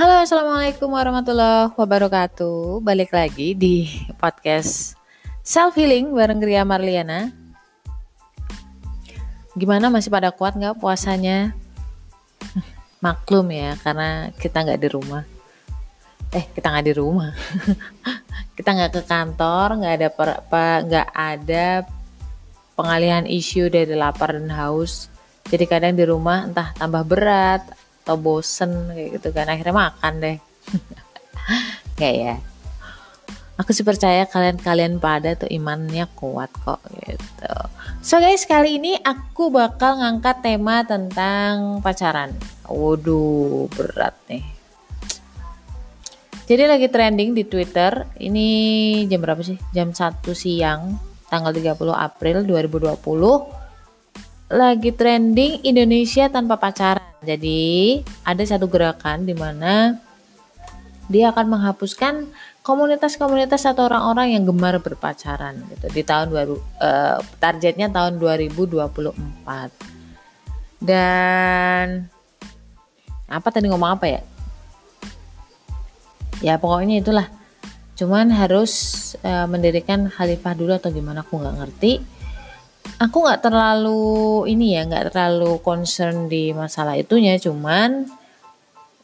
Halo, assalamualaikum warahmatullahi wabarakatuh. Balik lagi di podcast Self Healing bareng Ria Marliana. Gimana masih pada kuat nggak puasanya? Maklum ya, karena kita nggak di rumah. Eh, kita nggak di rumah. kita nggak ke kantor, nggak ada nggak ada pengalihan isu dari lapar dan haus. Jadi kadang di rumah entah tambah berat atau bosen kayak gitu kan. Akhirnya makan deh. Kayak ya? Aku sih percaya kalian-kalian pada tuh imannya kuat kok gitu. So guys kali ini aku bakal ngangkat tema tentang pacaran. Waduh berat nih. Jadi lagi trending di Twitter. Ini jam berapa sih? Jam 1 siang tanggal 30 April 2020 lagi trending Indonesia tanpa pacaran jadi ada satu gerakan di mana dia akan menghapuskan komunitas-komunitas atau orang-orang yang gemar berpacaran gitu di tahun baru uh, targetnya tahun 2024 dan apa tadi ngomong apa ya? Ya pokoknya itulah. Cuman harus uh, mendirikan khalifah dulu atau gimana aku nggak ngerti aku nggak terlalu ini ya nggak terlalu concern di masalah itunya cuman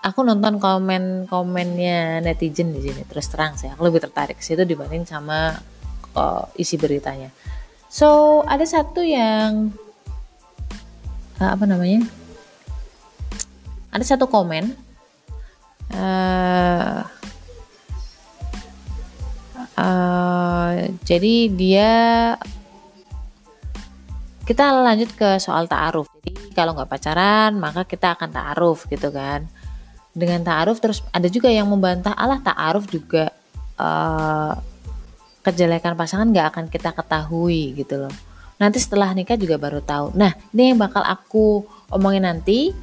aku nonton komen komennya netizen di sini terus terang sih. Aku lebih tertarik ke situ dibanding sama uh, isi beritanya. So ada satu yang uh, apa namanya? Ada satu komen uh, uh, jadi dia kita lanjut ke soal ta'aruf. Jadi kalau nggak pacaran maka kita akan ta'aruf gitu kan. Dengan ta'aruf terus ada juga yang membantah Allah ta'aruf juga uh, kejelekan pasangan nggak akan kita ketahui gitu loh. Nanti setelah nikah juga baru tahu. Nah ini yang bakal aku omongin nanti.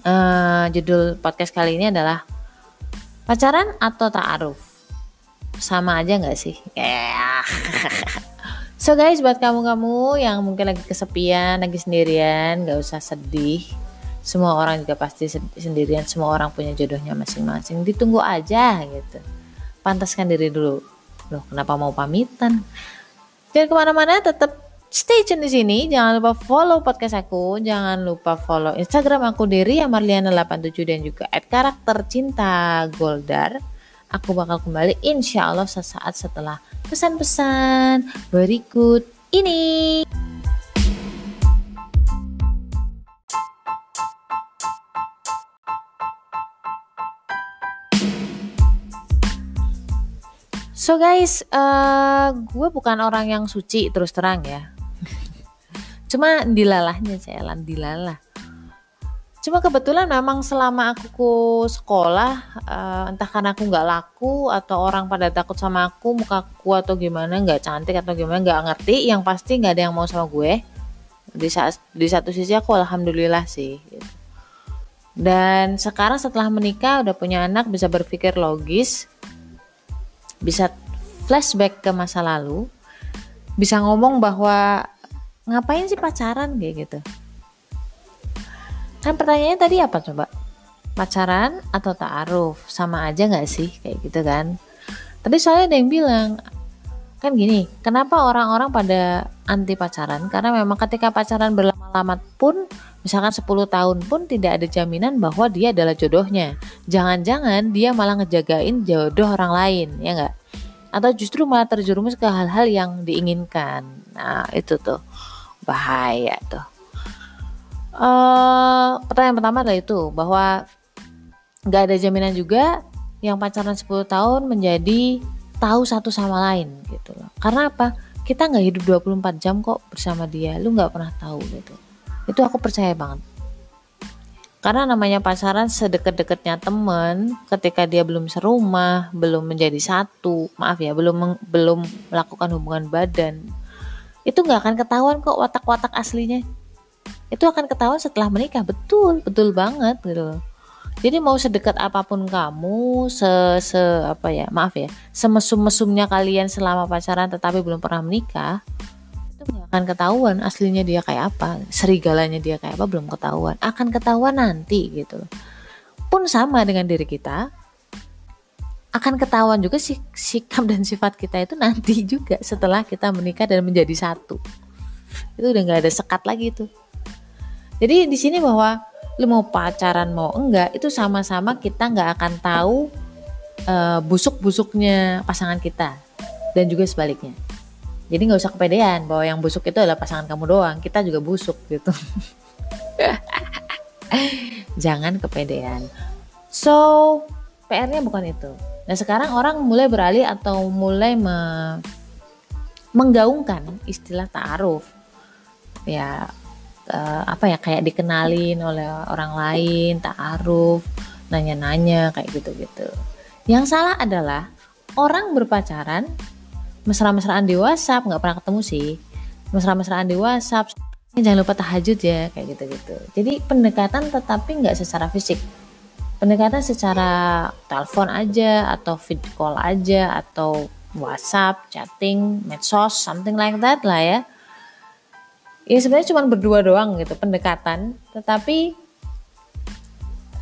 Uh, judul podcast kali ini adalah pacaran atau ta'aruf. Sama aja nggak sih? Yeah. So guys, buat kamu-kamu yang mungkin lagi kesepian, lagi sendirian, gak usah sedih. Semua orang juga pasti sendirian, semua orang punya jodohnya masing-masing. Ditunggu aja gitu. Pantaskan diri dulu. Loh, kenapa mau pamitan? Jangan ke mana-mana, tetap stay tune di sini. Jangan lupa follow podcast aku. Jangan lupa follow Instagram aku Diri Amarliana87 dan juga at karakter cinta Goldar aku bakal kembali insya Allah sesaat setelah pesan-pesan berikut ini. So guys, uh, gue bukan orang yang suci terus terang ya. Cuma dilalahnya saya lan dilalah Cuma kebetulan memang selama aku sekolah, uh, entah karena aku nggak laku atau orang pada takut sama aku, muka aku atau gimana, nggak cantik atau gimana, nggak ngerti. Yang pasti nggak ada yang mau sama gue. Di saat di satu sisi aku alhamdulillah sih. Gitu. Dan sekarang setelah menikah udah punya anak bisa berpikir logis, bisa flashback ke masa lalu, bisa ngomong bahwa ngapain sih pacaran kayak gitu Kan pertanyaannya tadi apa coba? Pacaran atau ta'aruf? Sama aja nggak sih? Kayak gitu kan. Tadi soalnya ada yang bilang, kan gini, kenapa orang-orang pada anti pacaran? Karena memang ketika pacaran berlama-lama pun, misalkan 10 tahun pun tidak ada jaminan bahwa dia adalah jodohnya. Jangan-jangan dia malah ngejagain jodoh orang lain, ya nggak? Atau justru malah terjerumus ke hal-hal yang diinginkan. Nah, itu tuh bahaya tuh. Uh, pertanyaan pertama adalah itu bahwa nggak ada jaminan juga yang pacaran 10 tahun menjadi tahu satu sama lain gitu loh. Karena apa? Kita nggak hidup 24 jam kok bersama dia. Lu nggak pernah tahu gitu. Itu aku percaya banget. Karena namanya pacaran sedekat-dekatnya temen, ketika dia belum serumah, belum menjadi satu, maaf ya, belum belum melakukan hubungan badan, itu nggak akan ketahuan kok watak-watak aslinya itu akan ketahuan setelah menikah. Betul betul banget gitu jadi mau sedekat apa pun kamu se se apa ya maaf ya semesum mesumnya kalian selama pacaran tetapi belum pernah menikah itu nggak akan ketahuan aslinya dia kayak apa serigalanya dia kayak apa belum ketahuan. Akan ketahuan nanti gitu pun sama dengan diri kita akan ketahuan juga sih sikap dan sifat kita itu nanti juga setelah kita menikah dan menjadi satu. Itu udah nggak ada sekat lagi tuh jadi di sini bahwa lu mau pacaran mau enggak itu sama-sama kita nggak akan tahu uh, busuk-busuknya pasangan kita dan juga sebaliknya. Jadi nggak usah kepedean bahwa yang busuk itu adalah pasangan kamu doang kita juga busuk gitu. Jangan kepedean. So PR-nya bukan itu. Nah sekarang orang mulai beralih atau mulai me menggaungkan istilah ta'aruf. Ya uh, apa ya kayak dikenalin oleh orang lain, ta'aruf, nanya-nanya kayak gitu-gitu. Yang salah adalah orang berpacaran mesra-mesraan di WhatsApp nggak pernah ketemu sih. Mesra-mesraan di WhatsApp jangan lupa tahajud ya kayak gitu-gitu. Jadi pendekatan tetapi nggak secara fisik pendekatan secara telepon aja atau video call aja atau WhatsApp, chatting, medsos, something like that lah ya. Ya sebenarnya cuma berdua doang gitu pendekatan, tetapi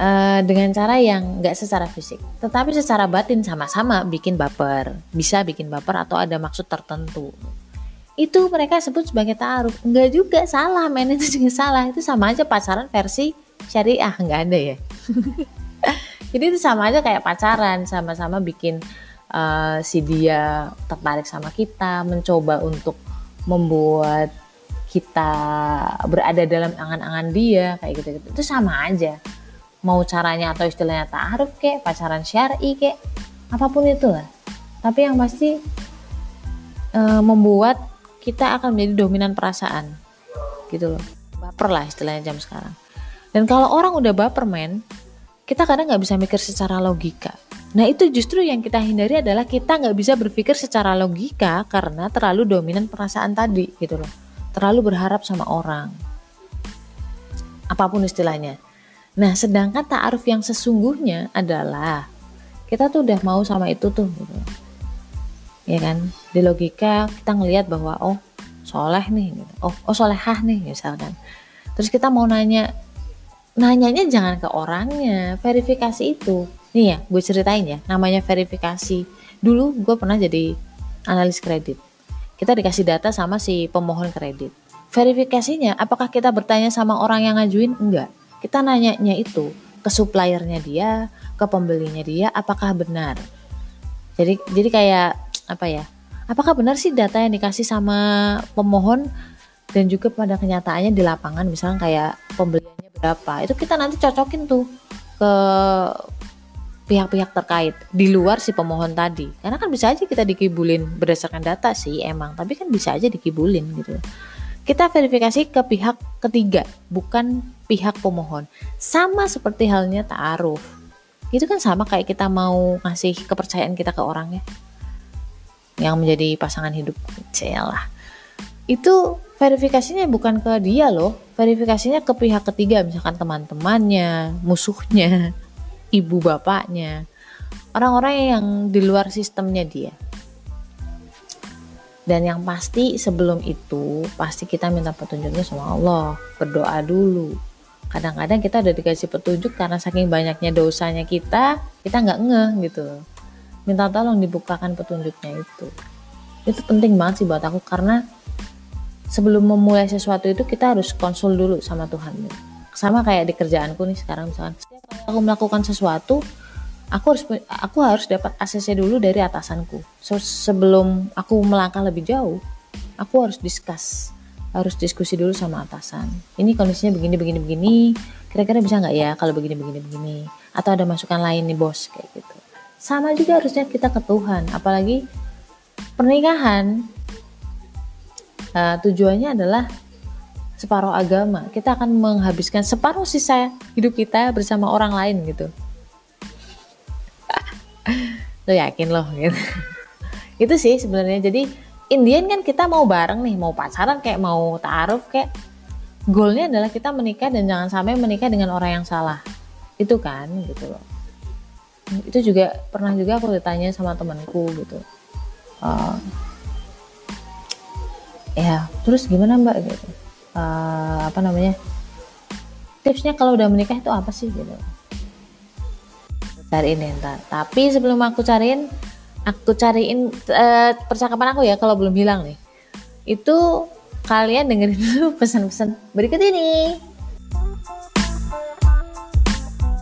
uh, dengan cara yang nggak secara fisik, tetapi secara batin sama-sama bikin baper, bisa bikin baper atau ada maksud tertentu. Itu mereka sebut sebagai taruh, Enggak juga salah, main itu juga salah. Itu sama aja pacaran versi syariah, nggak ada ya. jadi itu sama aja kayak pacaran sama-sama bikin uh, si dia tertarik sama kita mencoba untuk membuat kita berada dalam angan-angan dia kayak gitu gitu itu sama aja. Mau caranya atau istilahnya taaruf kek pacaran syari kek apa pun itu lah tapi yang pasti uh, membuat kita akan menjadi dominan perasaan. Gitu loh. Baper lah istilahnya jam sekarang. Dan kalau orang udah baper men kita kadang nggak bisa mikir secara logika. Nah itu justru yang kita hindari adalah kita nggak bisa berpikir secara logika karena terlalu dominan perasaan tadi gitu loh. Terlalu berharap sama orang. Apa pun istilahnya. Nah sedangkan ta'aruf yang sesungguhnya adalah kita tuh udah mau sama itu tuh gitu. Ya kan? Di logika kita ngelihat bahwa oh soleh nih gitu. Oh, oh solehah nih misalkan. Terus kita mau nanya nanyanya jangan ke orangnya verifikasi itu nih ya gue ceritain ya namanya verifikasi dulu gue pernah jadi analis kredit kita dikasih data sama si pemohon kredit. Verifikasinya apakah kita bertanya sama orang yang ngajuin? Enggak. Kita nanyanya itu ke suppliernya dia ke pembelinya dia apakah benar? Jadi jadi kayak apa ya apakah benar sih data yang dikasih sama pemohon dan juga pada kenyataannya di lapangan? Misalnya kayak pembeliannya berapa? Itu kita nanti cocokin tuh ke pihak-pihak terkait di luar si pemohon tadi. Karena kan bisa aja kita dikibulin berdasarkan data sih emang. Tapi kan bisa aja dikibulin gitu. Kita verifikasi ke pihak ketiga bukan pihak pemohon. Sama seperti halnya ta'aruf. Itu kan sama kayak kita mau ngasih kepercayaan kita ke orangnya. Yang menjadi pasangan hidup lah. Itu verifikasinya bukan ke dia loh, verifikasinya ke pihak ketiga, misalkan teman-temannya, musuhnya, ibu bapaknya, orang-orang yang di luar sistemnya dia. Dan yang pasti sebelum itu pasti kita minta petunjuknya sama Allah, berdoa dulu. Kadang-kadang kita udah dikasih petunjuk karena saking banyaknya dosanya kita, kita nggak ngeh gitu. Minta tolong dibukakan petunjuknya itu. Itu penting banget sih buat aku karena sebelum memulai sesuatu itu kita harus konsul dulu sama Tuhan sama kayak di kerjaanku nih sekarang misalkan. Aku melakukan sesuatu aku harus aku harus dapat ACC dulu dari atasanku. So, sebelum aku melangkah lebih jauh aku harus discuss harus diskusi dulu sama atasan. Ini kondisinya begini begini begini kira-kira bisa nggak ya kalau begini begini begini? Atau ada masukan lain nih bos kayak gitu. Sama juga harusnya kita ke Tuhan apalagi pernikahan. Uh, tujuannya adalah separuh agama. Kita akan menghabiskan separuh sisa hidup kita bersama orang lain gitu. lo yakin loh gitu. itu sih sebenarnya. Jadi Indian kan kita mau bareng nih, mau pacaran kayak mau taruh kayak goalnya adalah kita menikah dan jangan sampai menikah dengan orang yang salah. Itu kan gitu loh. Itu juga pernah juga aku ditanya sama temanku gitu. Uh, ya terus gimana mbak gitu uh, apa namanya tipsnya kalau udah menikah itu apa sih gitu. Cariin deh ntar. Tapi sebelum aku cariin aku cariin uh, percakapan aku ya kalau belum hilang nih. Itu kalian dengerin dulu pesan-pesan berikut ini